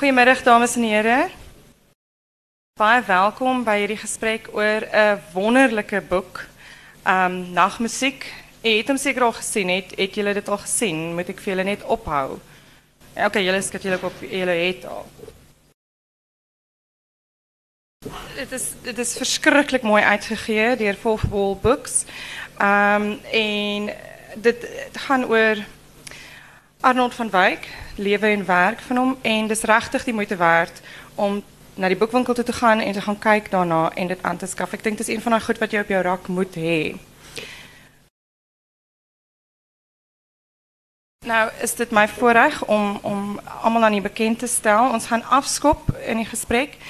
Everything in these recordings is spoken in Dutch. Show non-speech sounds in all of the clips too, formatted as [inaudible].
Goedemiddag dames en heren. Baie welkom bij hierdie gesprek oor 'n wonderlike boek, um Nagmusiek. Jy het hom seker al gesien het, het julle dit al gesien? Moet ek vir julle net ophou? Ja, okay, julle skat julle op julle het al. Dit is dit is verskriklik mooi uitgegee deur Wolfball Books. Um en dit, gaan oor Arnold van Wyk, lewe en werk van hom en dis regtig die moeite werd om na die boekwinkel te gaan en te gaan kyk daarna en dit aan te skaf. Ek dink dis een van daai goed wat jy op jou rak moet hê. Nou is dit my voorreg om om almal aan u bekend te stel. Ons gaan afskop in die gesprek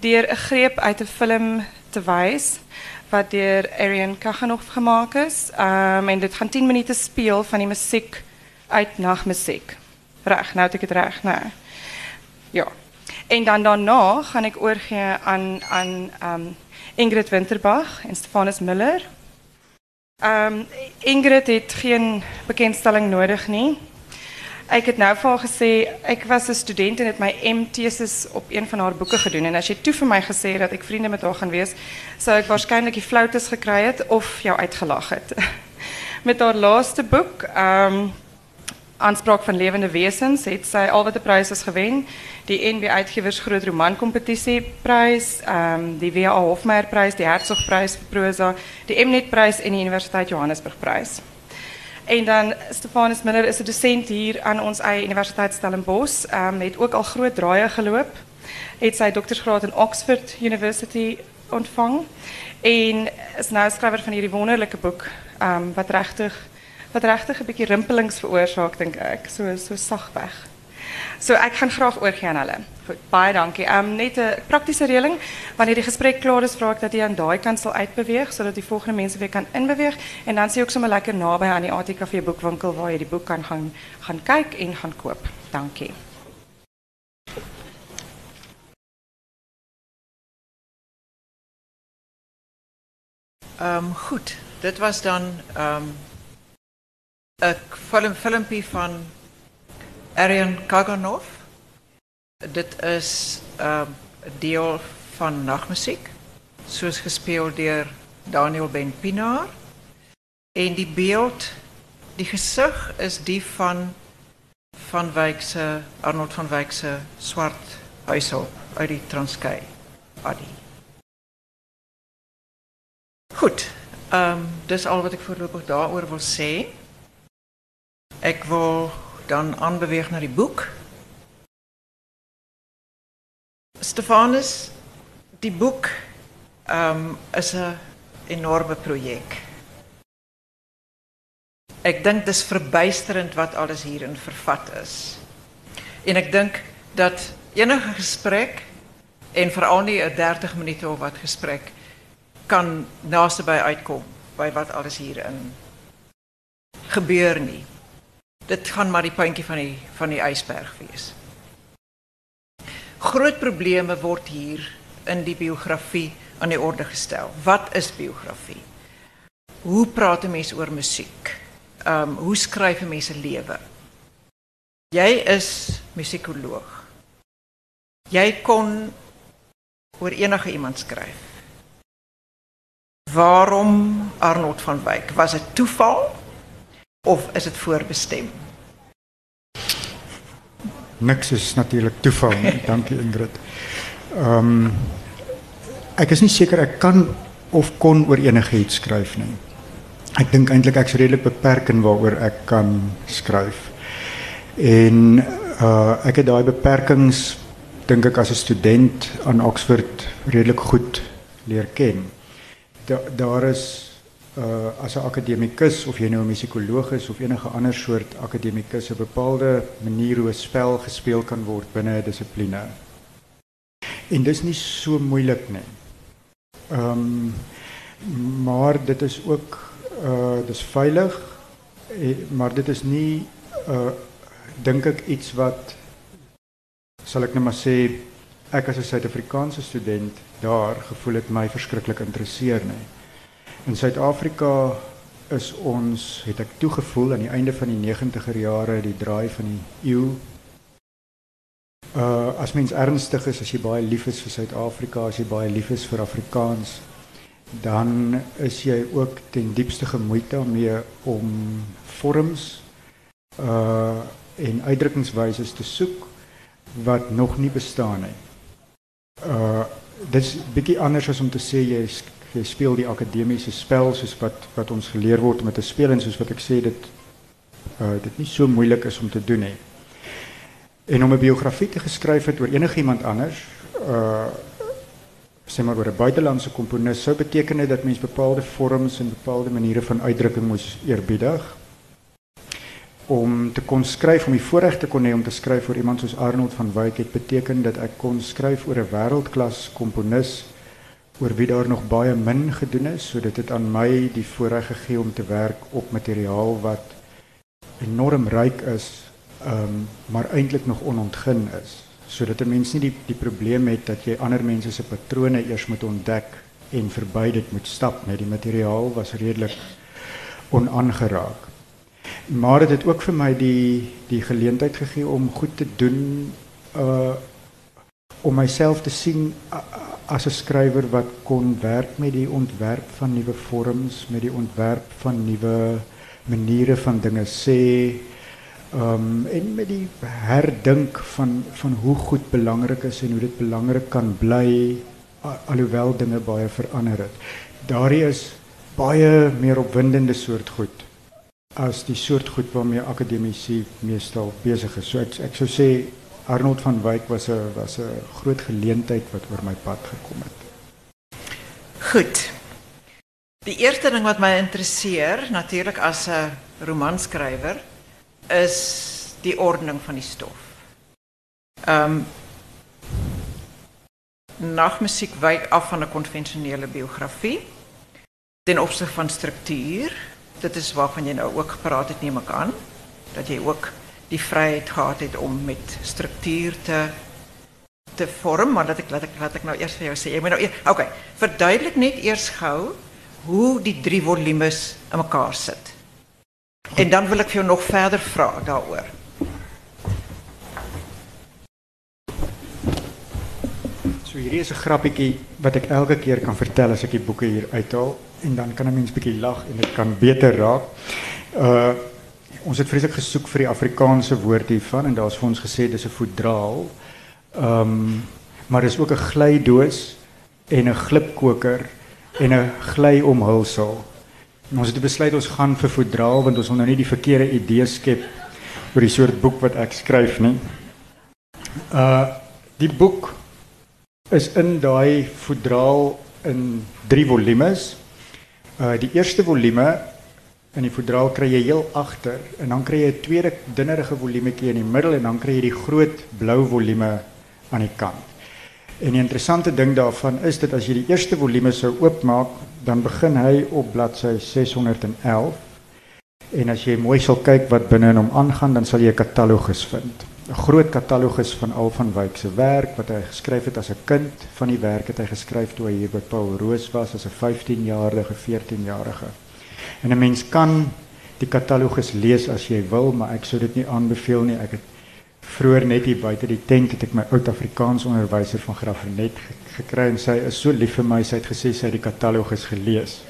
deur 'n greep uit 'n film te wys wat deur Arian Kachanov gemaak is. Um en dit gaan 10 minute speel van die musiek uit. Reg, nou het ek dit. Ja. En dan daarna gaan ek oorgee aan aan um Ingrid Winterbach en Stefanus Miller. Um Ingrid het geen bekendstelling nodig nie. Ek het nou haar gesê ek was 'n student en het my M-tesis op een van haar boeke gedoen en as jy toe vir my gesê dat ek vriende met haar gaan wees, sou ek waarskynlik die floutes of jou uitgelag het. [laughs] met haar laaste boek, um Aanspraak van levende wesens het sy al wat 'n prys is gewen. Die NB Uitgewers Groot Roman Kompetisie prys, um die WA Hofmeyer prys, die Hertzogprys vir prosa, die Mnet prys en die Universiteit Johannesburg prys. En dan Stefanus Miller is 'n dosent hier aan ons eie Universiteit Stellenbosch. Ehm um, het ook al groot draaie geloop. Het sy doktorsgraad in Oxford University ontvang en is nou skrywer van hierdie wonderlike boek ehm um, wat regtig wat regtig 'n bietjie rimpelings veroorsaak dink ek, so so sagweg. So ek gaan graag oorgie aan hulle. Goed, baie dankie. Ehm um, net 'n praktiese reëling, wanneer die gesprek klaar is, vra ek dat jy aan daai kant sal uitbeweeg sodat die volgende mense weer kan inbeweeg en dan sien ook sommer lekker naby aan die ATKV boekwinkel waar jy die boek kan gaan gaan kyk en gaan koop. Dankie. Ehm um, goed, dit was dan ehm um, 'n film filmpie van Arian Kaganov. Dit is een deel van nachtmuziek. Soos gespeeld door Daniel Ben Pinaar. En die beeld, die gezicht is die van van Wijkse, Arnold van Wijkse zwart huishulp uit die Transkei. Goed, um, dis al wat ik voorlopig daaroor wil zeggen. Ik wil dan aanbeweeg naar die boek. Stefanus, die boek um, is een enorme project. Ik denk het is verbijsterend wat alles hierin vervat is. En ik denk dat enige gesprek, en vooral niet een 30 minuten of wat gesprek, kan naast bij uitkomen bij wat alles hierin gebeurt niet. Dit gaan maar die puntjie van die van die ysberg wees. Groot probleme word hier in die biografie aan die orde gestel. Wat is biografie? Hoe praat 'n mens oor musiek? Ehm hoe skryf 'n mens 'n lewe? Jy is musikoloog. Jy kon oor enige iemand skryf. Waarom Arnold van Wyk? Was dit toeval? Of is het voorbestem? Niks is natuurlijk toeval. [laughs] Dank je Ingrid. Um, ek is niet zeker ik kan of kon oor enige iets skryf nie. Ek dink eintlik ek's redelik beperk in waaroor ek kan skryf. En uh ek het daai beperkings dink ek as 'n student aan Oxford redelik goed leer ken. Da, daar is uh as 'n akademikus of jy nou 'n musikoloog is of enige ander soort akademikus 'n bepaalde manier hoe 'n spel gespeel kan word binne 'n dissipline. En dis nie so moeilik nie. Ehm um, maar dit is ook uh dis veilig eh, maar dit is nie uh dink ek iets wat sal ek net maar sê ek as 'n Suid-Afrikaanse student daar gevoel het my verskriklik interesseer nie. In Suid-Afrika is ons het ek toegevoel aan die einde van die 90er jare die draai van die eeu Uh as mens ernstig is, as jy baie lief is vir Suid-Afrika, as jy baie lief is vir Afrikaans, dan is jy ook ten diepste gemoeid daarmee om vorms uh en uitdrukkingswyse te soek wat nog nie bestaan nie. Uh dit is bietjie anders as om te sê jy jy speel die akademiese spel soos wat wat ons geleer word om te speel en soos wat ek sê dit uh dit nie so moeilik is om te doen nie. En om 'n biografie te geskryf het oor enigiemand anders, uh sê maar oor 'n buitelandse komponis, sou beteken dit dat mens bepaalde vorms en bepaalde maniere van uitdrukking moes eerbiedig om te kon skryf om die voorreg te kon hê om te skryf oor iemand soos Arnold van Wyk het beteken dat ek kon skryf oor 'n wêreldklas komponis oor wie daar nog baie min gedoen is, so dit het aan my die voorreg gegee om te werk op materiaal wat enorm ryk is um, maar eintlik nog onontgin is. Sodat 'n mens nie die die probleem het dat jy ander mense se patrone eers moet ontdek en verby dit moet stap net die materiaal was redelik onaangeraak. Maar dit het ook vir my die die geleentheid gegee om goed te doen uh om myself te sien as 'n skrywer wat kon werk met die ontwerp van nuwe vorms, met die ontwerp van nuwe maniere van dinge sê, Um, en met die herdink van, van hoe goed belangrijk is en hoe dit belangrijk kan blijven, alhoewel dingen baie verander het. Daar is baie meer opwindende soort goed als die soort goed waarmee academici meestal bezig is. So ek, ek sou sê Arnold van Wyk was 'n was 'n groot geleentheid wat oor my pad gekom het. Goed. Die eerste ding wat my interesseer, natuurlik as 'n romanskrywer, is die ordening van die stof. Ehm um, wijkt af van een conventionele biografie ten opzichte van structuur. Dit is waarvan je nou ook gepraat het, neem ik aan. Dat je ook die vrijheid gehad hebt om met structuur te, te vormen. Maar laat ik, laat, ik, laat ik nou eerst voor jou zeggen. Nou Oké, okay, eerst gauw hoe die drie volumes in elkaar zitten. En dan wil ik je nog verder vragen daarover. So hierdie is 'n grappietjie wat ek elke keer kan vertel as ek die boeke hier uithaal en dan kan 'n mens bietjie lag en dit kan beter raak. Uh ons het vreeslik gesoek vir die Afrikaanse woord hiervan en daar's vir ons gesê dis 'n voedraal. Ehm um, maar dis ook 'n glydoos en 'n glipkoker en 'n glyomhulsel. Ons het besluit ons gaan vir voedraal want ons wil nou nie die verkeerde idee skep oor die soort boek wat ek skryf nie. Uh die boek is in daai voedraal in 3 volumes. Uh die eerste volume in die voedraal kry jy heel agter en dan kry jy 'n tweede dunnerige volumetjie in die middel en dan kry jy die groot blou volume aan die kant. En die interessante ding daarvan is dat as jy die eerste volume sou oopmaak, dan begin hy op bladsy 611. En as jy mooi sal kyk wat binne in hom aangaan, dan sal jy 'n katalogus vind. 'n Groot katalogus van al van Wyk se werk wat hy geskryf het as 'n kind. Van die werk het hy geskryf toe hy hier by Paul Roos was as 'n 15-jarige, 14-jarige. En 'n mens kan die katalogus lees as jy wil, maar ek sou dit nie aanbeveel nie. Ek het vroeër net hier buite die tent het ek my oud Afrikaans onderwyser van Graafrenet gekry en sy is so lief vir my sy het gesê sy het die katalogus gelees.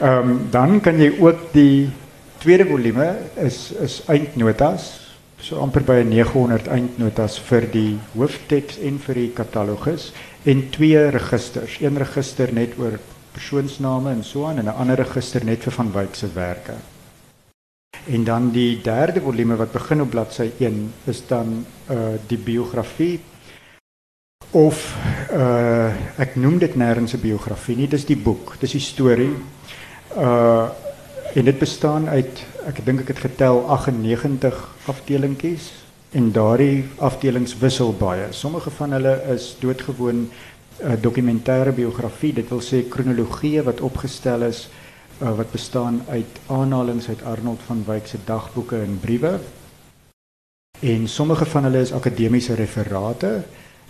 Ehm um, dan kan jy ook die tweede volume is is eindnotas so amper by 900 eindnotas vir die hoofteks en vir die katalogus en twee registers, een register net oor persoonsname en so aan en 'n ander register net vir van Wyk se werke. En dan die derde volume wat begin op bladsy 1 is dan uh die biografie of uh ek noem dit nêrens 'n biografie nie, dis die boek, dis die storie. Uh en dit bestaan uit ek dink ek het getel 98 afdelingkies en daardie afdelings wissel baie. Sommige van hulle is doodgewoon uh, dokumentêre biografie, dit wil sê kronologie wat opgestel is uh, wat bestaan uit aanhalings uit Arnold van Wyk se dagboeke en briewe. En sommige van hulle is akademiese referate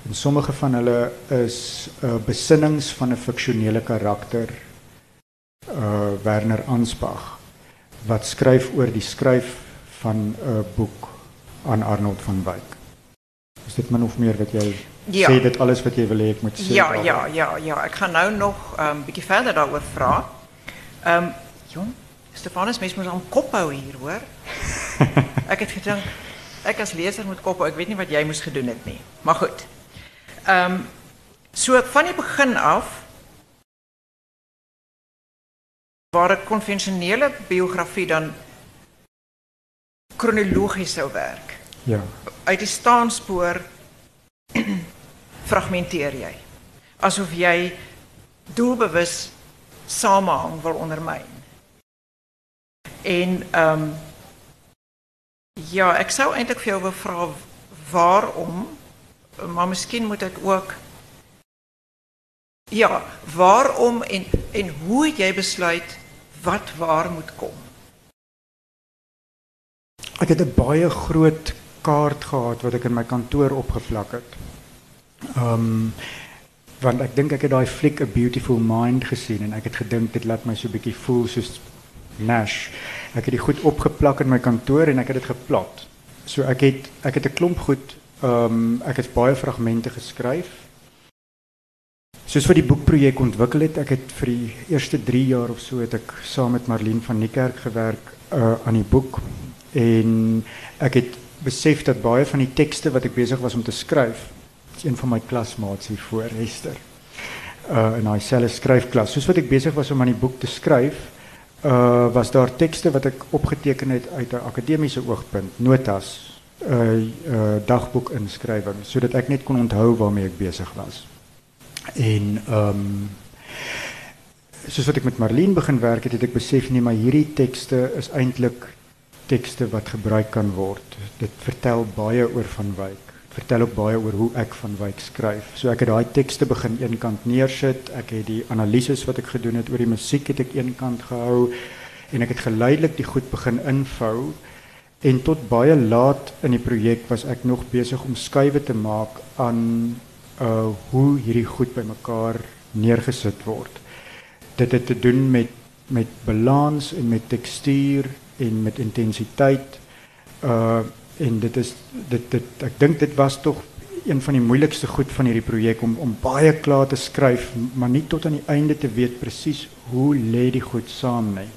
en sommige van hulle is uh, besinnings van 'n fiksionele karakter uh Werner Ansbach wat skryf oor die skryf van 'n boek aan Arnold van Wyk. Is dit min of meer wat jy Ja. sê dit alles wat jy wil hê ek moet sê? Ja, ja, ja, ja. Ik ga nou nog een um, beetje verder daarover vragen. Ehm jong, Stefanus, mens moet aan kop hou hier, hoor. [laughs] ek het gedink ek as leser moet kop hou. Ek weet nie wat jy moes gedoen het nie. Maar goed. Ehm so van die begin af waar 'n konvensionele biografie dan kronologies sou werk. Ja. Uit die staanspoor [clears throat] fragmenteer jy. Asof jy doelbewus samehang wil ondermyn. En ehm um, ja, ek sou eintlik vir jou wil vra waarom, maar miskien moet ek ook ja, waarom en en hoe jy besluit wat waar moet kom? Ek het 'n baie groot kaart gehad wat ek in my kantoor opgeplak het. Ehm want ek dink ek het daai fliek A Beautiful Mind gesien en ek het gedink dit laat my so 'n bietjie voel soos Nash. Ek het dit goed opgeplak in my kantoor en ek het dit geplot. So ek het ek het 'n klomp goed ehm um, ek het baie fragmente geskryf. Soos vir die boekprojek ontwikkel het, ek het vir die eerste 3 jaar of so het ek saam met Marlene van Niekerk gewerk uh, aan die boek en ek het besef dat baie van die tekste wat ek besig was om te skryf, een van my klasmaats hier voor Hester. Uh in daai selfe skryfklas. Soos wat ek besig was om aan die boek te skryf, uh was daar tekste wat ek opgeteken het uit 'n akademiese oogpunt, notas, uh uh dagboek inskrywing sodat ek net kon onthou waarmee ek besig was. En ehm um, soos wat ek met Marlene begin werk het, het ek besef nee, maar hierdie tekste is eintlik tekste wat gebruik kan word. Dit vertel baie oor Van Wyk. Vertel ook baie oor hoe ek Van Wyk skryf. So ek het daai tekste begin eenkant neersit. Ek het die analises wat ek gedoen het oor die musiek het ek eenkant gehou en ek het geleidelik die goed begin invou. En tot baie laat in die projek was ek nog besig om skuwe te maak aan uh hoe hierdie goed bymekaar neergesit word. Dit het te doen met met balans en met tekstuur en met intensiteit. Uh en dit is dit dit ek dink dit was tog een van die moeilikste goed van hierdie projek om om baie klaar te skryf, maar nie tot aan die einde te weet presies hoe lê die goed saam nie.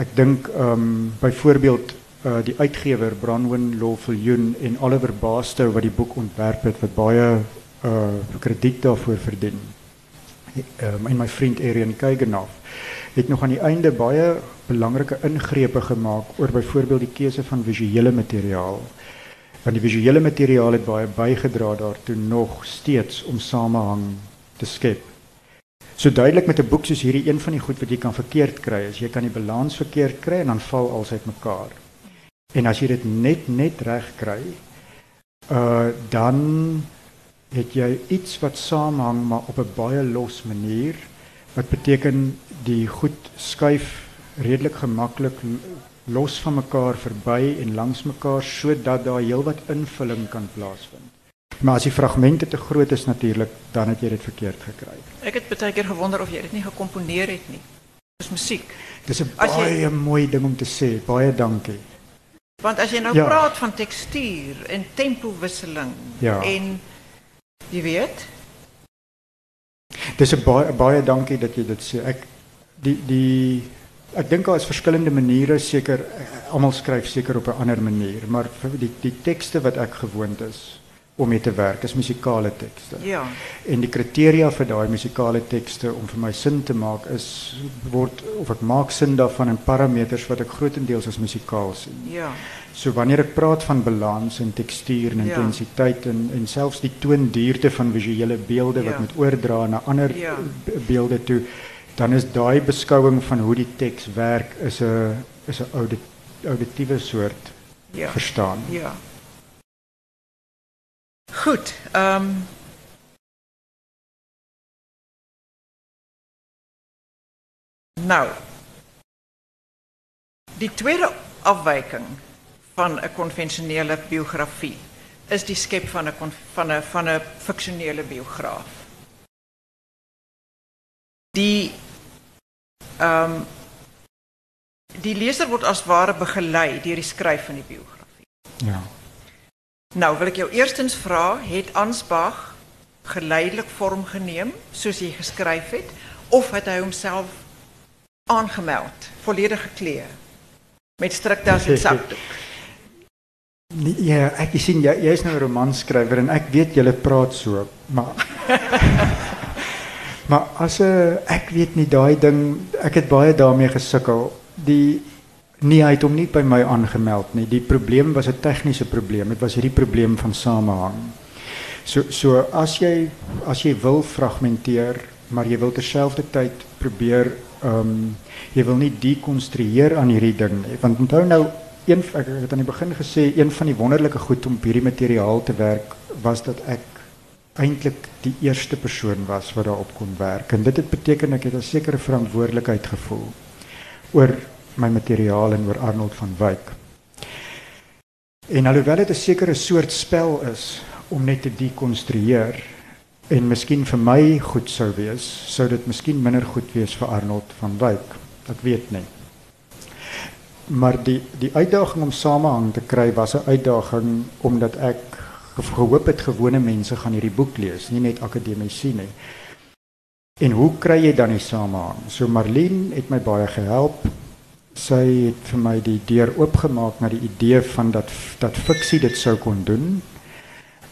Ek dink ehm um, byvoorbeeld uh die uitgewer Branwen Lawviljoen en Oliver Baaster wat die boek ontwerp het wat baie uh krediet daarvoor verdien. Um, en my vriend Arian Kuygenhof het nog aan die einde baie belangrike ingrepe gemaak oor byvoorbeeld die keuse van visuele materiaal. Want die visuele materiaal het baie bygedra daartoe nog steeds om samehang te skep. So duidelik met 'n boek soos hierdie een van die goed wat jy kan verkeerd kry is jy kan die balans verkeerd kry en dan val alles uitmekaar. En as jy dit net net reg kry, uh dan het jy iets wat saamhang maar op 'n baie los manier wat beteken die goed skuif redelik gemaklik los van mekaar verby en langs mekaar sodat daar heelwat invulling kan plaasvind. Maar as die fragmente te groot is natuurlik, dan het jy dit verkeerd gekry. Ek het baie keer gewonder of jy dit nie gekomponeer het nie. Dis musiek. Dis 'n As jy- baie mooi ding om te sê. Baie dankie. Want as jy nou Ja. praat van tekstuur en tempowisseling Ja. en jy weet, Dis 'n baie baie dankie dat jy dit sê. Ek die die ek dink daar is verskillende maniere seker eh, almal skryf seker op 'n ander manier, maar vir die die tekste wat ek gewoond is om mee te werk is musikale tekste. ja, En die kriteria vir daai musikale tekste om vir my sin te maak is word of ek maak sin daarvan in parameters wat ek grootendeels as musikaal sien. ja, So wanneer ek praat van balans en tekstuur en Ja. intensiteit en en selfs die toonduurte van visuele beelde wat moet oordra na ander Ja. be- beelde toe, dan is daai beskouing van hoe die teks werk is 'n is 'n audit, auditiewe soort ja, verstaan. ja. Goed, ehm Nou, die tweede afwyking van 'n konvensionele biografie is die skep van 'n kon- van van 'n fiksionele biograaf. Die ehm die leser word as ware begelei deur die skryf van die biografie. Ja. Nou, wil ik jou eerstens vragen, het Ansbach geleidelijk vorm geneem, soos jy geskryf het, of het hy homself aangemeld, volledig gekleed, met striktas en zakdoek? Nee, ja, ek sien jy jy's nou 'n en ek weet jy praat so, maar [laughs] Maar as 'n uh, ek weet nie daai ding, ek het baie daarmee gesukkel. Die nee, hy het hom nie by my aangemeld nie. Die probleem was 'n tegniese probleem. Dit was hierdie probleem van samehang. So so as jy as wil fragmenteer, maar jy wil terselfdertyd probeer ehm um, jy wil nie dekonstrueer aan hierdie ding nie. Want onthou nou een ek het aan die begin gesê een van die wonderlike goed om hierdie materiaal te werk was dat ek eintlik die eerste persoon was wat daarop kon werk en dit het beteken ek het 'n sekere verantwoordelikheid gevoel oor my materiaal en oor Arnold van Wyk. En alhoewel dit 'n sekere soort spel is om net te dekonstrueer en miskien vir my goed sou wees, sou dit miskien minder goed wees vir Arnold van Wyk. Ek weet nie. Maar die die uitdaging om samehang te kry was 'n uitdaging omdat ek gehoop het gewone mense gaan hierdie boek lees, nie net akademici nie. En hoe kry jy dan die samehang? So Marlene het my baie gehelp. Sy het vir my die deur oopgemaak na die idee van dat dat fiksie dit sou kon doen.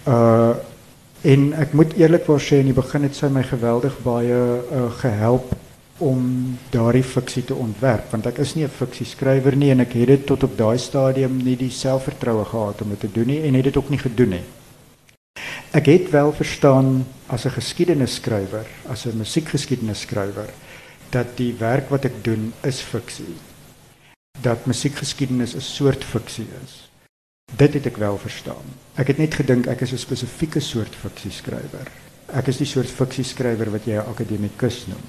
Uh en ek moet eerlikwaar sê in die begin het sy my geweldig baie uh, gehelp om daardie fiksie te ontwerp want ek is nie 'n fiksieskrywer nie en ek het dit tot op daai stadium nie die selfvertroue gehad om dit te doen nie en het dit ook nie gedoen nie. Ek het wel verstaan as 'n geskiedenisskrywer, as 'n musiekgeskiedenisskrywer dat die werk wat ek doen is fiksie. Dat musiekgeskiedenis 'n soort fiksie is. Dit het ek wel verstaan. Ek het net gedink ek is 'n spesifieke soort fiksieskrywer. Ek is die soort fiksieskrywer wat jy 'n akademikus noem.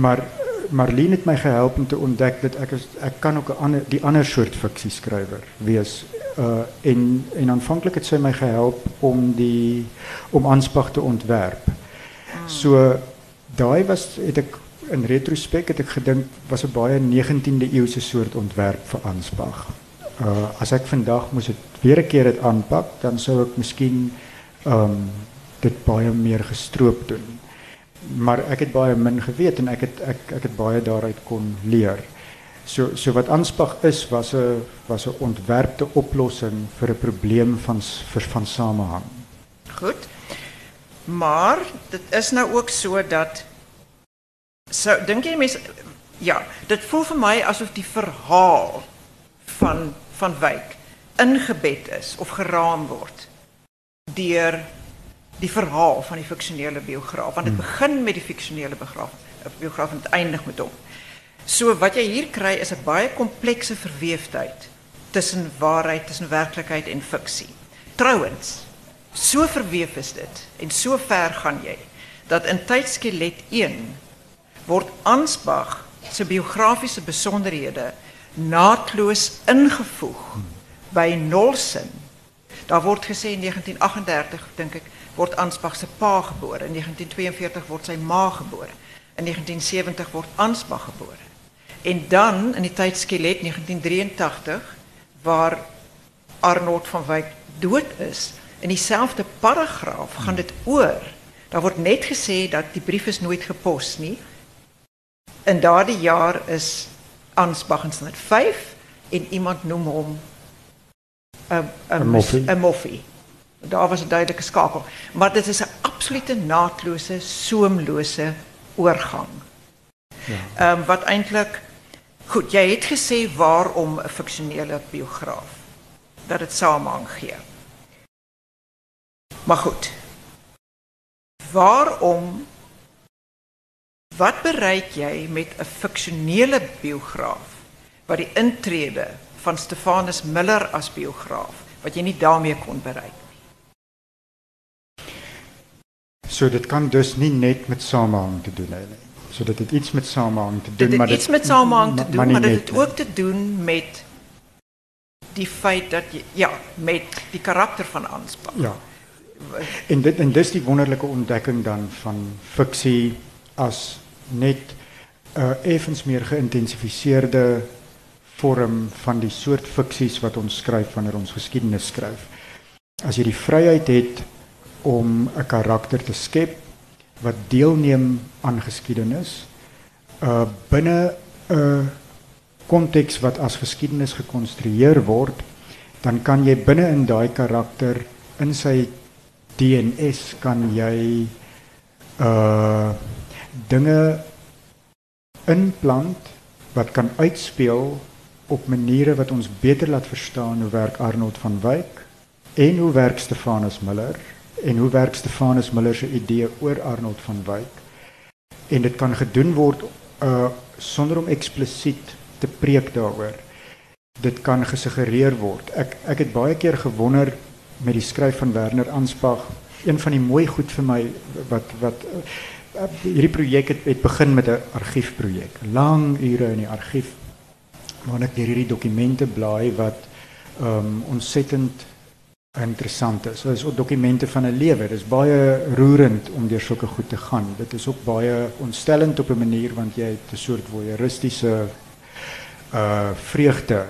Maar Marlene het my gehelp om te ontdek dat ek is, ek kan ook 'n ander die ander soort fiksieskrywer wees uh en en aanvanklik het sy my gehelp om die om aanspag te ontwerp. So daai was het ek in retrospek het ek gedink was 'n baie 19de eeuse soort ontwerp vir aanspag. Uh as ek vandag moes dit weer 'n keer dit aanpak, dan sou ek miskien um dit baie meer gestroop doen. Maar ek het baie min geweet en ek het ek ek het baie daaruit kon leer. So so wat aanspag is was 'n was 'n ontwerpte oplossing vir 'n probleem van vir van samehang. Goed. Maar dit is nou ook so dat so dink jy mense ja, dit voel vir my asof die verhaal van van Wyk ingebed is of geraam word deur die verhaal van die fiksionele biograaf want dit hmm. begin met die fiksionele biograaf biograaf en dit eindig met hom. So wat jy hier kry is 'n baie komplekse verweefdheid tussen waarheid, tussen werklikheid en fiksie. Trouwens, so verweef is dit en so ver gaan jy dat in tydskelet 1 word Ansbach se biografiese besonderhede naadloos ingevoeg by Nolsen. Daar word gesê in 1938 dink ek word Ansbach se pa gebore, in 1942 word sy ma gebore. In 1970 word Ansbach gebore. En dan in die tijdskelet 1983, waar Arnold van Wyk dood is, in diezelfde paragraaf gaan dit oor. Daar wordt net gezegd dat die brief is nooit gepost nie. In daardie jaar is Ansbach in 5 en iemand noem hom 'n 'n moffie. Daar was 'n duidelike skakel, maar dit is 'n absolute naatlose, soemlose oorgang. Ja. Ehm um, wat eintlik Goed, jy het gesê waarom 'n fiksionele biograaf dat dit samehang gee. Maar goed. Waarom wat bereik jy met 'n fiksionele biograaf wat die intrede van Stefanus Miller as biograaf wat jy nie daarmee kon bereik nie? So dit kan dus nie net met samehang te doen hê nie. So dit het iets met samehang te doen, dit maar dit iets met samehang te doen, maar, maar dit het ook te doen met die feit dat jy ja, met die karakter van aanspraak. Ja. En dit en dis die wonderlike ontdekking dan van fiksie as net 'n uh, effens meer geïntensifiseerde vorm van die soort fiksies wat ons skryf wanneer ons geskiedenis skryf. As jy die vryheid het om 'n karakter te skep wat deelneem aan geskiedenis uh binne 'n konteks wat as geskiedenis gekonstrueer word, dan kan jy binne in daai karakter in sy DNS kan jy uh dinge inplant wat kan uitspeel op maniere wat ons beter laat verstaan hoe werk Arnold van Wyk en hoe werk Stefanus Miller en hoe werk Stefanus Miller se idee oor Arnold van Wyk. En dit kan gedoen word uh sonder om eksplisiet te preek daaroor. Dit kan gesuggereer word. Ek ek het baie keer gewonder met die skryf van Werner Ansbach een van die mooi goed vir my wat wat uh, hierdie projek het, het begin met 'n argiefprojek lang ure in die argief waar ek hierdie dokumente blaai wat um ontsettend interessant is. Dit is ook dokumente van 'n lewe. Dit is baie roerend om deur sulke goed te gaan. Dit is ook baie ontstellend op 'n manier want jy het 'n soort voyeuristiese uh vreugde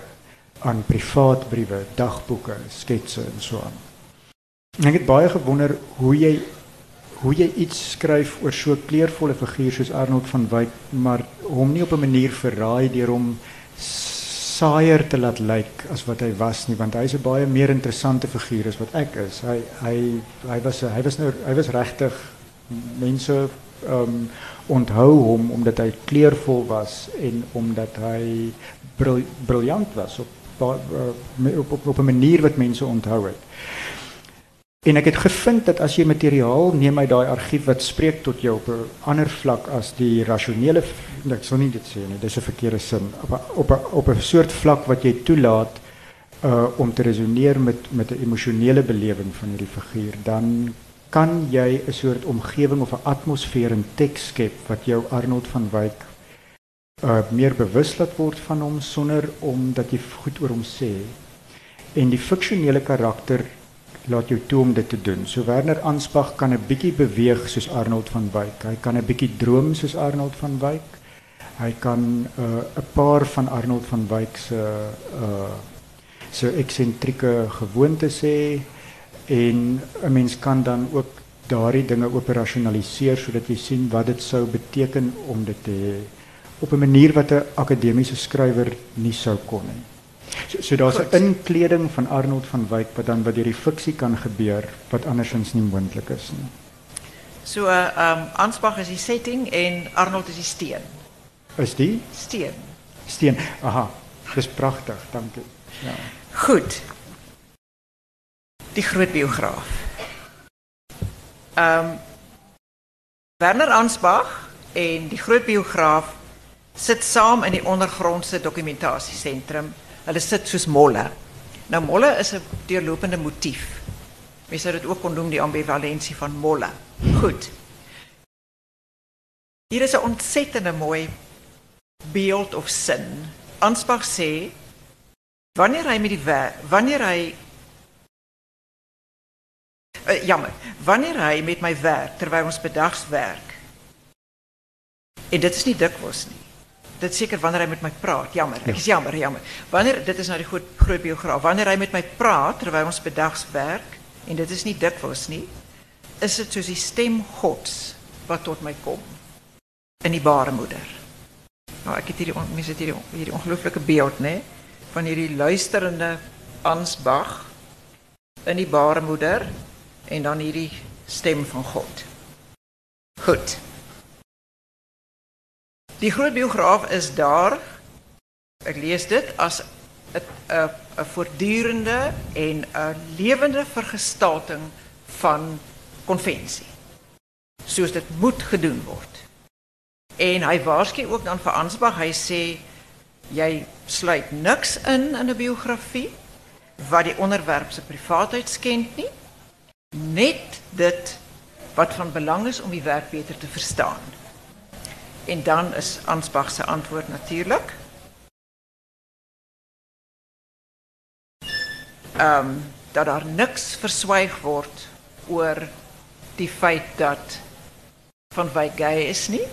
aan privaatbriewe, dagboeke, sketse en so aan. Ek het baie gewonder hoe jy hoe jy iets skryf oor so 'n kleurvolle figuur soos Arnold van Wyk, maar hom nie op 'n manier verraai deur hom saaier te laat lyk as wat hy was nie want hy's 'n baie meer interessante figuur as wat ek is. Hy hy was hy was nou hy was regtig mense ehm um, onthou hom omdat hy kleurvol was en omdat hy briljant was op op op, op 'n manier wat mense onthou het. En ek het gevind dat as jy materiaal neem uit daai argief wat spreek tot jou op 'n ander vlak as die rasionele ek sou nie dit sê nie, dis 'n verkeerde sin. Op a, op a, op 'n soort vlak wat jy toelaat uh om te resoneer met met 'n emosionele belewing van hierdie figuur, dan kan jy 'n soort omgewing of 'n atmosfeer in teks skep wat jou Arnold van Wyk uh meer bewus laat word van hom sonder om dat jy goed oor hom sê. En die fiksionele karakter laat jou toe om dit te doen. So Werner Ansbach kan 'n bietjie beweeg soos Arnold van Wyk. Hy kan 'n bietjie droom soos Arnold van Wyk. Hy kan 'n uh, paar van Arnold van Wyk se uh so eksentrieke gewoontes hê en 'n mens kan dan ook daardie dinge operasionaliseer sodat jy sien wat dit sou beteken om dit te hê op 'n manier wat 'n akademiese skrywer nie sou kon nie. So, so daar's 'n inkleding van Arnold van Wyk wat dan wat deur die fiksie kan gebeur wat andersins nie moontlik is nie. So uh, um, Ansbach is die setting en Arnold is die steen. Is die? Steen. Steen. Aha. Dis pragtig, dankie. Ja. Goed. Die groot biograaf. Ehm um, Werner Ansbach en die groot biograaf sit saam in die ondergrondse dokumentasiesentrum Hulle sit soos molle. Nou molle is 'n deurlopende motief. Mens sou dit ook kon noem die ambivalensie van molle. Goed. Hier is 'n ontsettende mooi beeld of sin. Ansbach sê wanneer hy met die wanneer hy uh, jammer, wanneer hy met my werk terwyl ons bedags werk. En dit is nie dikwels nie dit zeker wanneer hij met mij praat. Jammer, ja. is jammer, jammer. Wanneer, dit is nou die groot biograaf. Wanneer hij met mij praat, terwijl ons bedags werk, en dit is niet dikwijls niet, is het soos die stem Gods wat tot mij komt. In die baarmoeder. Nou, ek het hierdie, mense het hierdie, hierdie ongelooflike beeld, né, van hierdie luisterende Ansbach in die baarmoeder en dan hierdie stem van God. Goed. Die groot biograaf is daar. Ek lees dit as 'n 'n 'n voortdurende en 'n lewende vergestalting van konvensie. Soos dit moet gedoen word. En hy waarsku ook dan vir Ansbach, hy sê jy sluit niks in in 'n biografie wat die onderwerp se privaatheid skend nie. Net dit wat van belang is om die werk beter te verstaan. En dan is Ansbach zijn antwoord natuurlijk. Um, dat er niks verzwijgd wordt over die feit dat Van Wyk gay is niet.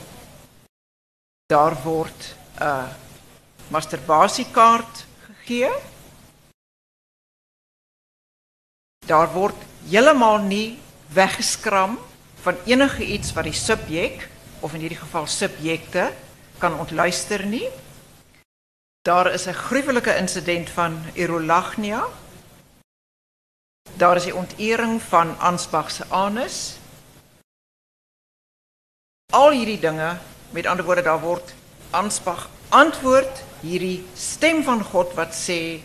Daar wordt uh, masturbasiekaart gegee. Daar word helemaal nie weggeskram van enige iets wat die subjek of in hierdie geval subjekte kan ontluister nie. Daar is 'n gruwelike insident van Erolagnia. Daar is die ontering van Ansbach se anus. Al hierdie dinge, met ander woorde daar word Ansbach antwoord hierdie stem van God wat sê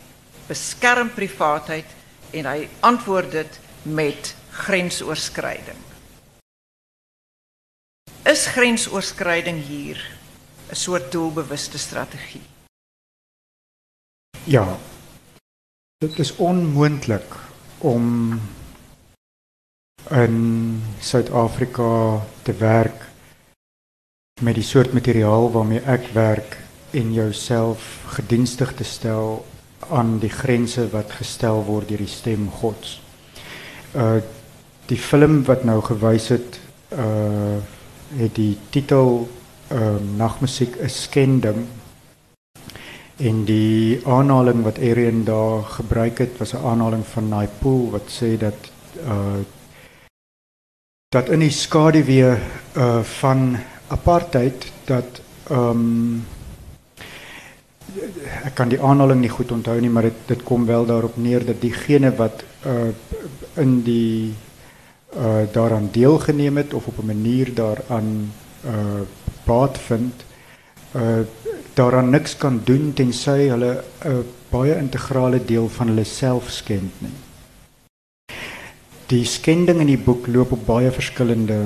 beskerm privaatheid en hy antwoord dit met grensoorskriding. Is grensoorskriding hier 'n soort doelbewuste strategie? Ja. Dit is onmoontlik om in Suid-Afrika te werk met die soort materiaal waarmee ek werk en jouself gedienstig te stel aan die grense wat gestel word deur die stem Gods. Uh die film wat nou gewys het uh het die titel ehm uh, Nagmusiek is skending en die aanhaling wat Arian daar gebruik het was 'n aanhaling van Naipool wat sê dat uh dat in die skaduwee uh van apartheid dat ehm um, ek kan die aanhaling nie goed onthou nie maar dit dit kom wel daarop neer dat diegene wat uh in die uh daaraan deelgeneem het of op 'n manier daaraan uh baat vind uh daaraan niks kan doen tensy hulle 'n uh, baie integrale deel van hulle self skend nie. Die skending in die boek loop op baie verskillende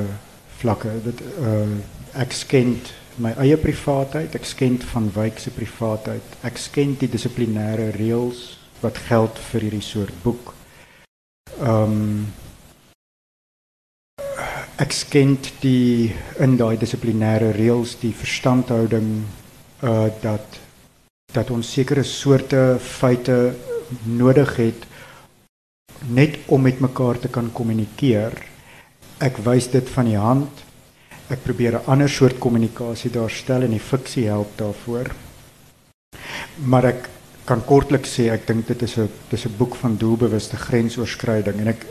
vlakke. Dit uh ek skend my eie privaatheid, ek skend van wyk se privaatheid. Ek skend die dissiplinêre reëls wat geld vir hierdie soort boek. Ehm um, ek skend die in daai dissiplinêre reëls die verstandhouding uh dat dat ons sekere soorte feite nodig het net om met mekaar te kan kommunikeer. Ek wys dit van die hand. Ek probeer 'n ander soort kommunikasie daarstel en die fiksie help daarvoor. Maar ek kan kortliks sê ek dink dit is 'n dis 'n boek van doelbewuste grensoorskriding en ek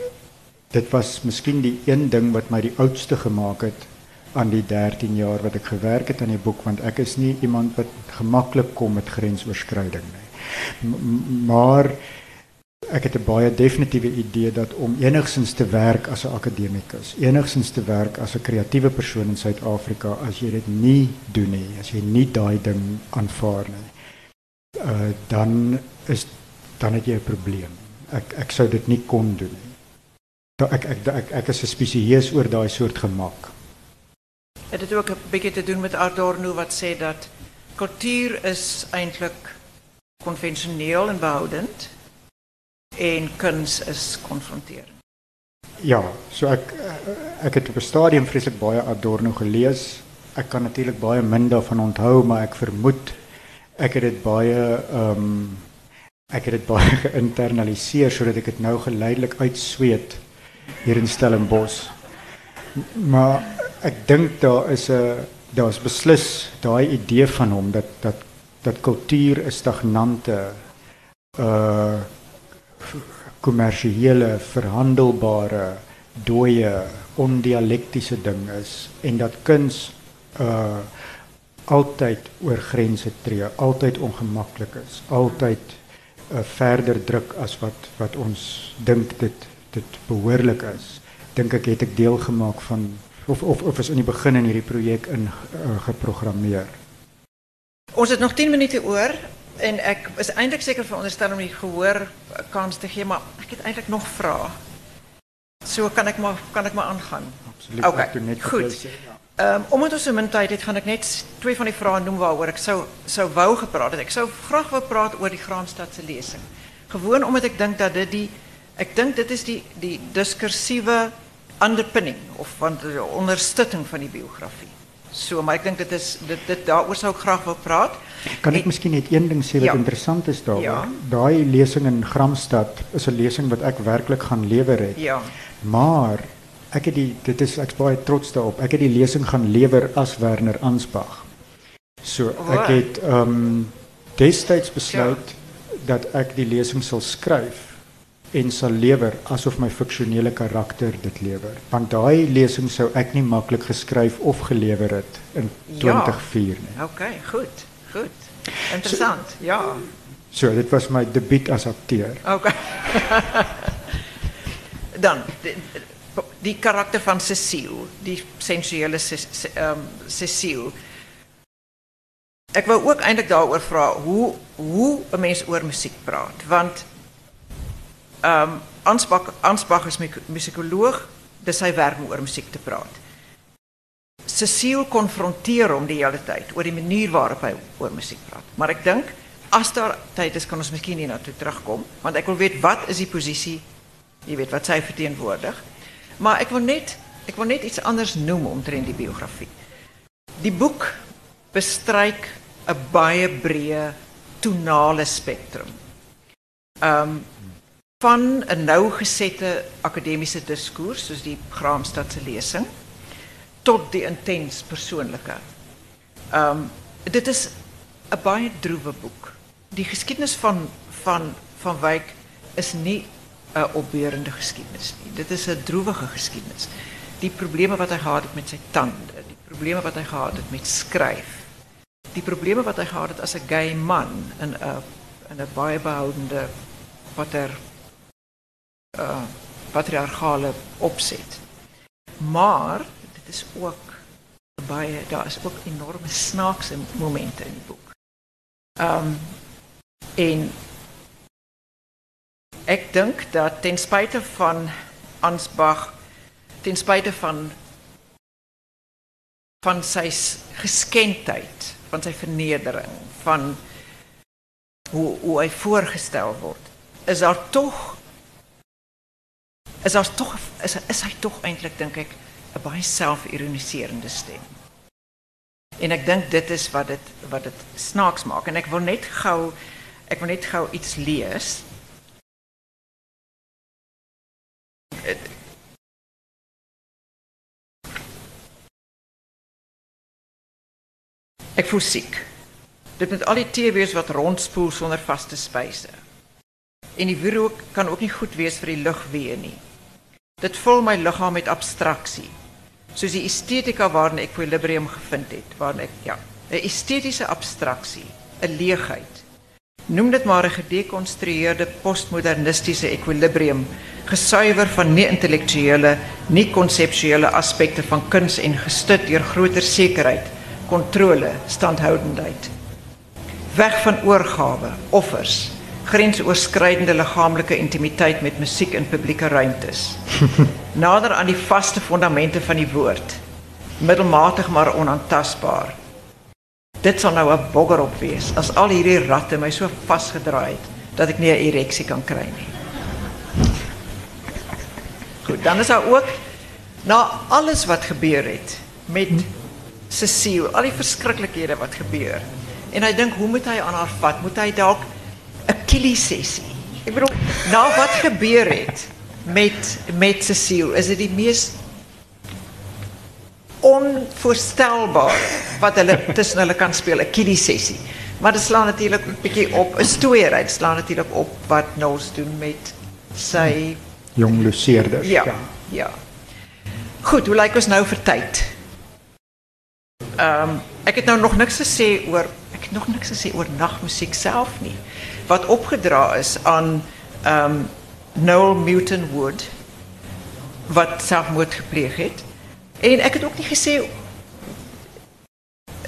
dit was miskien die een ding wat my die oudste gemaak het aan die 13 jaar wat ek gewerk het aan die boek want ek is nie iemand wat gemaklik kom met grensoorskriding nie. M maar ek het 'n baie definitiewe idee dat om enigsins te werk as 'n akademikus, enigsins te werk as 'n kreatiewe persoon in Suid-Afrika as jy dit nie doen nie, as jy nie daai ding aanvaar nie, uh, dan is dan het jy 'n probleem. Ek ek sou dit nie kon doen nie. Ek ek ek ek is spesieus oor daai soort gemak. Het dit ook 'n bietjie te doen met Adorno wat sê dat kultuur is eintlik konvensioneel en behoudend en kuns is konfronterend. Ja, so ek ek het op 'n stadium vreeslik baie Adorno gelees. Ek kan natuurlik baie min daarvan onthou, maar ek vermoed ek het dit baie ehm um, ek het dit baie [laughs] geïnternaliseer sodat ek dit nou geleidelik uitsweet hier in Stellenbosch. Maar ek dink daar is 'n daar's beslis daai idee van hom dat dat dat kultuur 'n stagnante uh kommersiële verhandelbare dooie ondialektiese ding is en dat kuns uh altyd oor grense tree, altyd ongemaklik is, altyd uh, verder druk as wat wat ons dink dit dit behoorlik is, dink ek het ek deel gemaak van of of of is in die begin in hierdie projek in uh, geprogrammeer. Ons het nog 10 minute oor en ek is eintlik seker veronderstel om die gehoor kans te gee, maar ek het eintlik nog vrae. So kan ek maar kan ek maar aangaan. Absoluut. Okay, goed. Ehm um, omdat ons so min tyd het, gaan ek net twee van die vrae noem waaroor ek sou sou wou gepraat het. Ek sou graag wou praat oor die Graanstad se lesing. Gewoon omdat ek dink dat dit die ek dink dit is die die diskursieve onderpinning of van die ondersteuning van die biografie. So, maar ek dink dit is dit dit ek graag wil praat. Kan ek En- miskien net een ding sê wat Ja. interessant is daaroor? Ja. Daai lesing in Gramstad is 'n lesing wat ek werklik gaan lewer het. Ja. Maar ek het die dit is ek's baie trots daarop. Ek het die lesing gaan lewer as Werner Ansbach. So ek Waar? het ehm destyds besluit dat ek die lesing sal skryf en sal lewer asof my fiksionele karakter dit lewer. Want daai lesing sou ek nie maklik geskryf of gelewer het in 2004 nie. Goed. Goed. Interessant. So, ja. So, dit was my debuut as akteur. Okay. [laughs] Dan die, die karakter van Cecile, die sensuele ehm um, Cecile. Ek wou ook eintlik daaroor vra hoe hoe 'n mens oor musiek praat, want um, Ansbach Ansbach is musikoloog, dis sy werk om oor musiek te praat. Cecile konfronteer hom die hele tyd oor die manier waarop hy oor musiek praat. Maar ek dink as daar tyd is kan ons miskien hier na toe terugkom, want ek wil weet wat is die posisie, jy weet wat sy verteenwoordig. Maar ek wil net wil net iets anders noem omtrent die biografie. Die boek bestryk 'n baie breë tonale spektrum. Ehm van 'n nou gesette akademiese diskurs soos die Graamsstad se lesing tot die intens persoonlike. Ehm dit is 'n baie droewe boek. Die geskiedenis van van van Wyk is nie 'n opbeurende geskiedenis nie. Dit is 'n droewige geskiedenis. Die probleme wat hy gehad met sy tande, die probleme wat hy gehad met skryf, die probleme wat hy gehad het as 'n gay man in 'n in 'n baie behoudende watter uh patriargale opset. Maar dit is ook baie daar is ook enorme snaakse momente in die boek. Um, en ek dink dat ten spyte van Ansbach ten spyte van van sy geskendheid, van sy vernedering, van hoe hoe hy voorgestel word, is daar tog is daar tog is is tog eintlik dink ek 'n baie selfironiserende stem. En ek dink dit is wat dit wat dit snaaks maak en ek wil net ek wil net iets lees Ek voel siek. Dit met al die tee wees wat rondspoel sonder vaste spyse. En die wierook kan ook nie goed wees vir die lugweë nie. Dit vul my liggaam met abstraksie. Soos die estetika waarin ek equilibrium gevind het, waarin ek ja, 'n estetiese abstraksie, 'n leegheid. Noem dit maar 'n gedekonstrueerde postmodernistiese equilibrium, gesuiwer van nie intellektuele, nie konseptuele aspekte van kuns en gestut deur groter sekerheid, kontrole, standhoudendheid. Weg van oorgawe, offers, grensoorskridende liggaamlike intimiteit met musiek in publieke ruimtes. [laughs] Nader aan die vaste fondamente van die woord, middelmatig maar onaantastbaar. Dit sal nou 'n bogger op wees as al hierdie ratte my so vasgedraai het dat ek nie 'n ereksie kan kry nie. Goed, dan is daar ook na alles wat gebeur het met Cecile, al die verskriklikhede wat gebeur. En hy dink hoe moet hy aan haar vat? Moet hy dalk 'n killie sessie? Ek bedoel, na wat gebeur het met met Cecile, is dit die mees onvoorstelbaar wat hulle tussen hulle kan speel, 'n kiddie sessie. Maar dit slaan natuurlik 'n bietjie op 'n stoeiery, dit slaan natuurlik op wat Knowles doen met sy jong luseerders. Ja, ja. Ja. Goed, hoe lyk ons nou vir tyd? Ehm um, ek het nou nog niks gesê oor ek het nog niks gesê oor nagmusiek self nie. Wat opgedra is aan ehm Noel Muton Wood wat selfmoord gepleeg het. En ek het ook nie gesê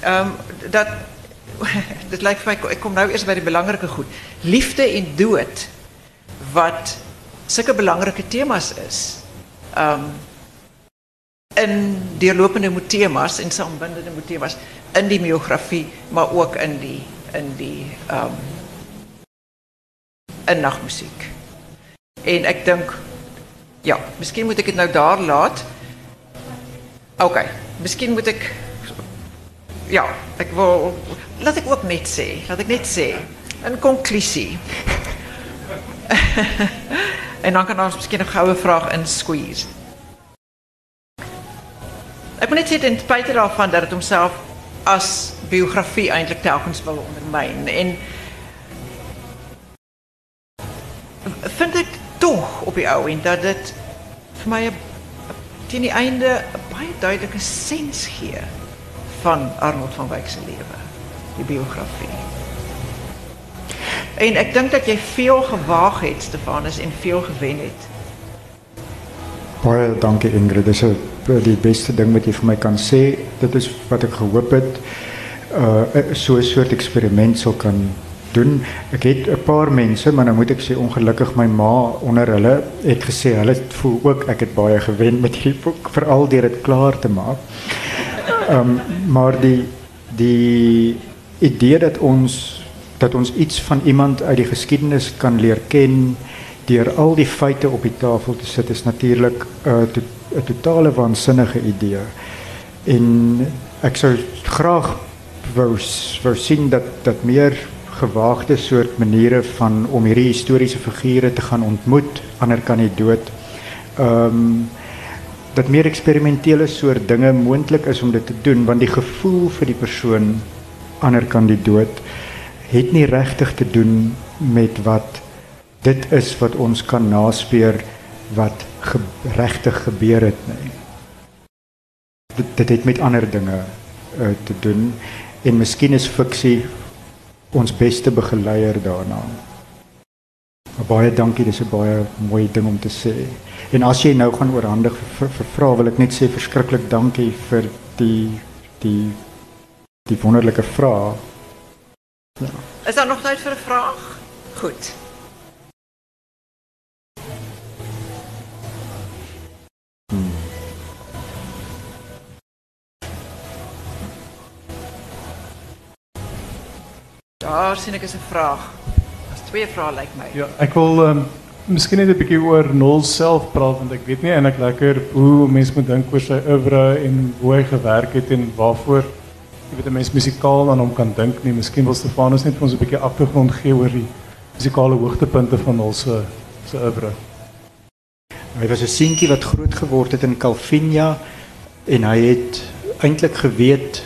ehm um, dat [laughs] dit vir my ek kom nou eers by die belangrike goed. Liefde en dood wat sulke belangrike temas is. Ehm um, in deurlopende temas en saambindende temas in die biografie, maar ook in die in die ehm in nagmusiek. En ek dink ja, miskien moet ek dit nou daar laat. Oké, misschien moet ik. Ja, ik wil. Laat ik ook net zeggen. Laat ik net zeggen. Een conclusie. [laughs] en dan kan ons misschien nog gouden vraag in squeeze. Ik moet net in spijt ervan dat het hemzelf als biografie eigenlijk telkens wil ondermijnen. En dat dit vir my teen die einde 'n baie duidelike sens gee van Arnold van Wyk se lewe, die biografie. En ek dink dat jy veel gewaag het, Stefanus, en veel gewen het. Baie dankie Ingrid. Dis 'n die beste ding wat jy vir my kan sê. Dit is wat ek gehoop het. Uh soort eksperiment sou kan doen. Ek het 'n paar mense, maar nou moet ek sê ongelukkig my ma onder hulle het gesê hulle voel ook ek het baie gewen met hierdie boek veral deur dit klaar te maak. Ehm um, maar die die idee dat ons dat ons iets van iemand uit die geskiedenis kan leer ken deur al die feite op die tafel te sit is natuurlik 'n uh, to, totale waansinnige idee. En ek sou graag wou wou sien dat dat meer gewaagde soort maniere van om hierdie historiese figure te gaan ontmoet ander kan die dood. Ehm um, dat meer eksperimentele soort dinge moontlik is om dit te doen want die gevoel vir die persoon ander kan die dood het nie regtig te doen met wat dit is wat ons kan naspeur wat ge regtig gebeur het nie. Dit, dit het met ander dinge uh, te doen en miskien is fiksie ons beste begeleier daarna. Baie dankie, dis 'n baie mooi ding om te sê. En as jy nou gaan oorhandig vir, vir vra, wil ek net sê verskriklik dankie vir die die die wonderlike vraag. Ja. Is daar nog tyd vir 'n vraag? Goed. Daar sien ek is 'n vraag. Daar's twee vrae lyk like my. Ja, ek wil ehm um, miskien net 'n bietjie oor Nol self praat want ek weet nie eintlik lekker hoe mense moet dink oor sy oeuvre en hoe hy gewerk het en waarvoor jy weet 'n mens musikaal aan hom kan dink nie. Miskien wil Stefanus net vir ons 'n bietjie agtergrond gee oor die musikale hoogtepunte van ons se se oeuvre. Hy was 'n seentjie wat groot geword het in Calvinia en hy het eintlik geweet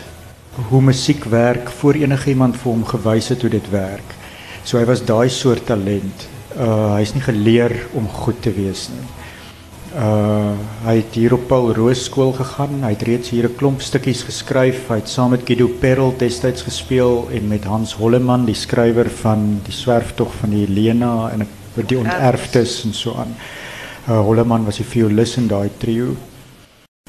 hoe musiek werk voor enigiemand vir hom gewys het hoe dit werk. So hy was daai soort talent. Uh hy's nie geleer om goed te wees nie. Uh hy het hier op Paul Roos skool gegaan. Hy het reeds hier 'n klomp stukkies geskryf. Hy het saam met Guido Perel destyds gespeel en met Hans Holleman, die skrywer van Die Swerftog van die Helena en die Onterftes en so aan. Uh Holleman was die violis in daai trio.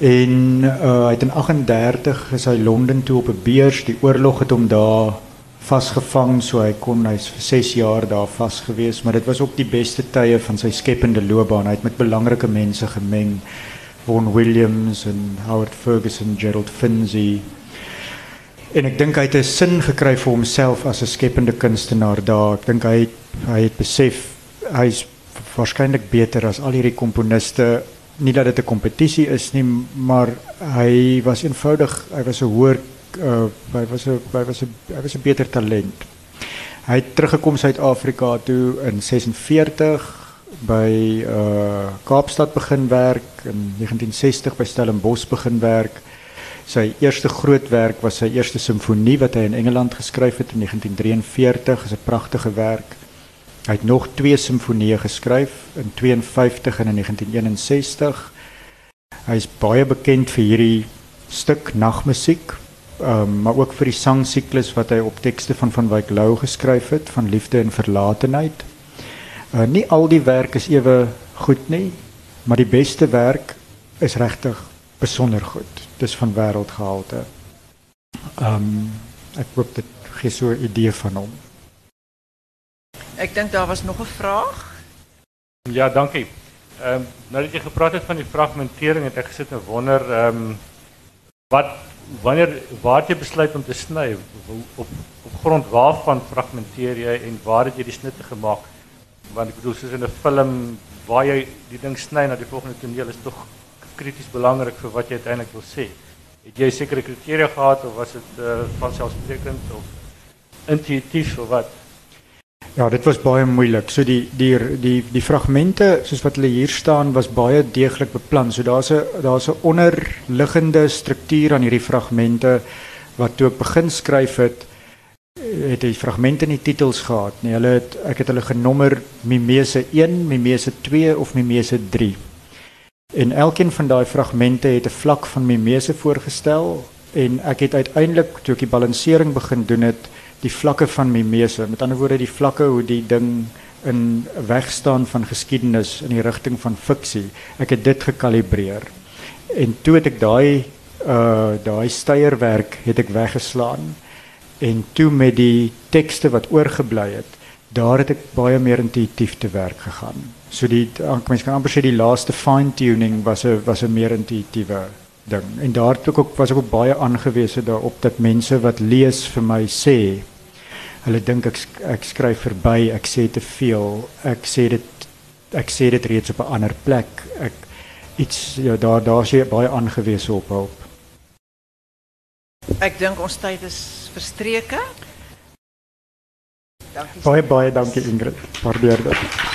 En uh hy het in 38 is hy Londen toe op 'n beurs. Die oorlog het hom daar vasgevang so hy kon hy's vir 6 jaar daar vas gewees. Maar dit was ook die beste tye van sy skepende loopbaan. Hy het met belangrike mense gemeng. Vaughan Williams en Howard Ferguson Gerald Finzi. En ek dink hy het 'n sin gekry vir homself as 'n skepende kunstenaar daar. Ek dink hy hy het besef hy's waarskynlik beter as al hierdie komponiste nie dat dit 'n kompetisie is nie maar hy was eenvoudig hy was 'n hoër uh, hy was 'n hy was beter talent. Hy het teruggekom Suid-Afrika toe in 46 by uh Kaapstad begin werk in 1960 by Stellenbosch begin werk. Sy eerste groot werk was sy eerste simfonie wat hy in Engeland geskryf het in 1943, is 'n pragtige werk. Hy het nog twee simfonieë geskryf in 52 en in 1961. Hy is baie bekend vir hierdie stuk nagmusiek um, maar ook vir die sangsiklus wat hy op tekste van van Wyk Lou geskryf het van liefde en verlatenheid. Uh, nie al die werk is ewe goed nie, maar die beste werk is regtig besonder goed. Dis van wêreldgehalte. Ehm um, ek hoop dit gee so 'n idee van hom. Ek dink daar was nog 'n vraag. Ja, dankie. Ehm um, nou dat jy gepraat het van die fragmentering, het ek gesit en wonder ehm um, wat wanneer waar jy besluit om te sny op op grond waarvan fragmenteer jy en waar het jy die snitte gemaak want ek bedoel soos in 'n film waar jy die ding sny na die volgende toneel is tog krities belangrik vir wat jy uiteindelik wil sê het jy sekere kriteria gehad of was dit uh, vanselfsprekend of intuïtief of wat Ja, dit was baie moeilik. So die die die die fragmente soos wat hulle hier staan was baie deeglik beplan. So daar's 'n daar's 'n onderliggende struktuur aan hierdie fragmente wat toe ek begin skryf het het die fragmente in die titels gehad nie. Hulle het ek het hulle genommer Mimese 1, Mimese 2 of Mimese 3. En elkeen van daai fragmente het 'n vlak van Mimese voorgestel en ek het uiteindelik toe ek die balansering begin doen het die vlakke van Mimese, met ander woorde die vlakke hoe die ding in wegstaan van geskiedenis in die rigting van fiksie. Ek het dit gekalibreer. En toe het ek daai uh daai steierwerk het ek weggeslaan en toe met die tekste wat oorgebly het, daar het ek baie meer intuïtief te werk gegaan. So die mens kan amper sê die laaste fine tuning was 'n was 'n meer intuïtiewe ding. En daar ek ook was ek ook baie aangewese daarop dat mense wat lees vir my sê hulle dink ek ek skryf verby, ek sê te veel, ek sê dit ek sê dit reeds op 'n ander plek. Ek iets ja daar daar sê baie aangewese op hulp. Ek dink ons tyd is verstreke. Dankie. Baie baie dankie Ingrid. Waardeer dit.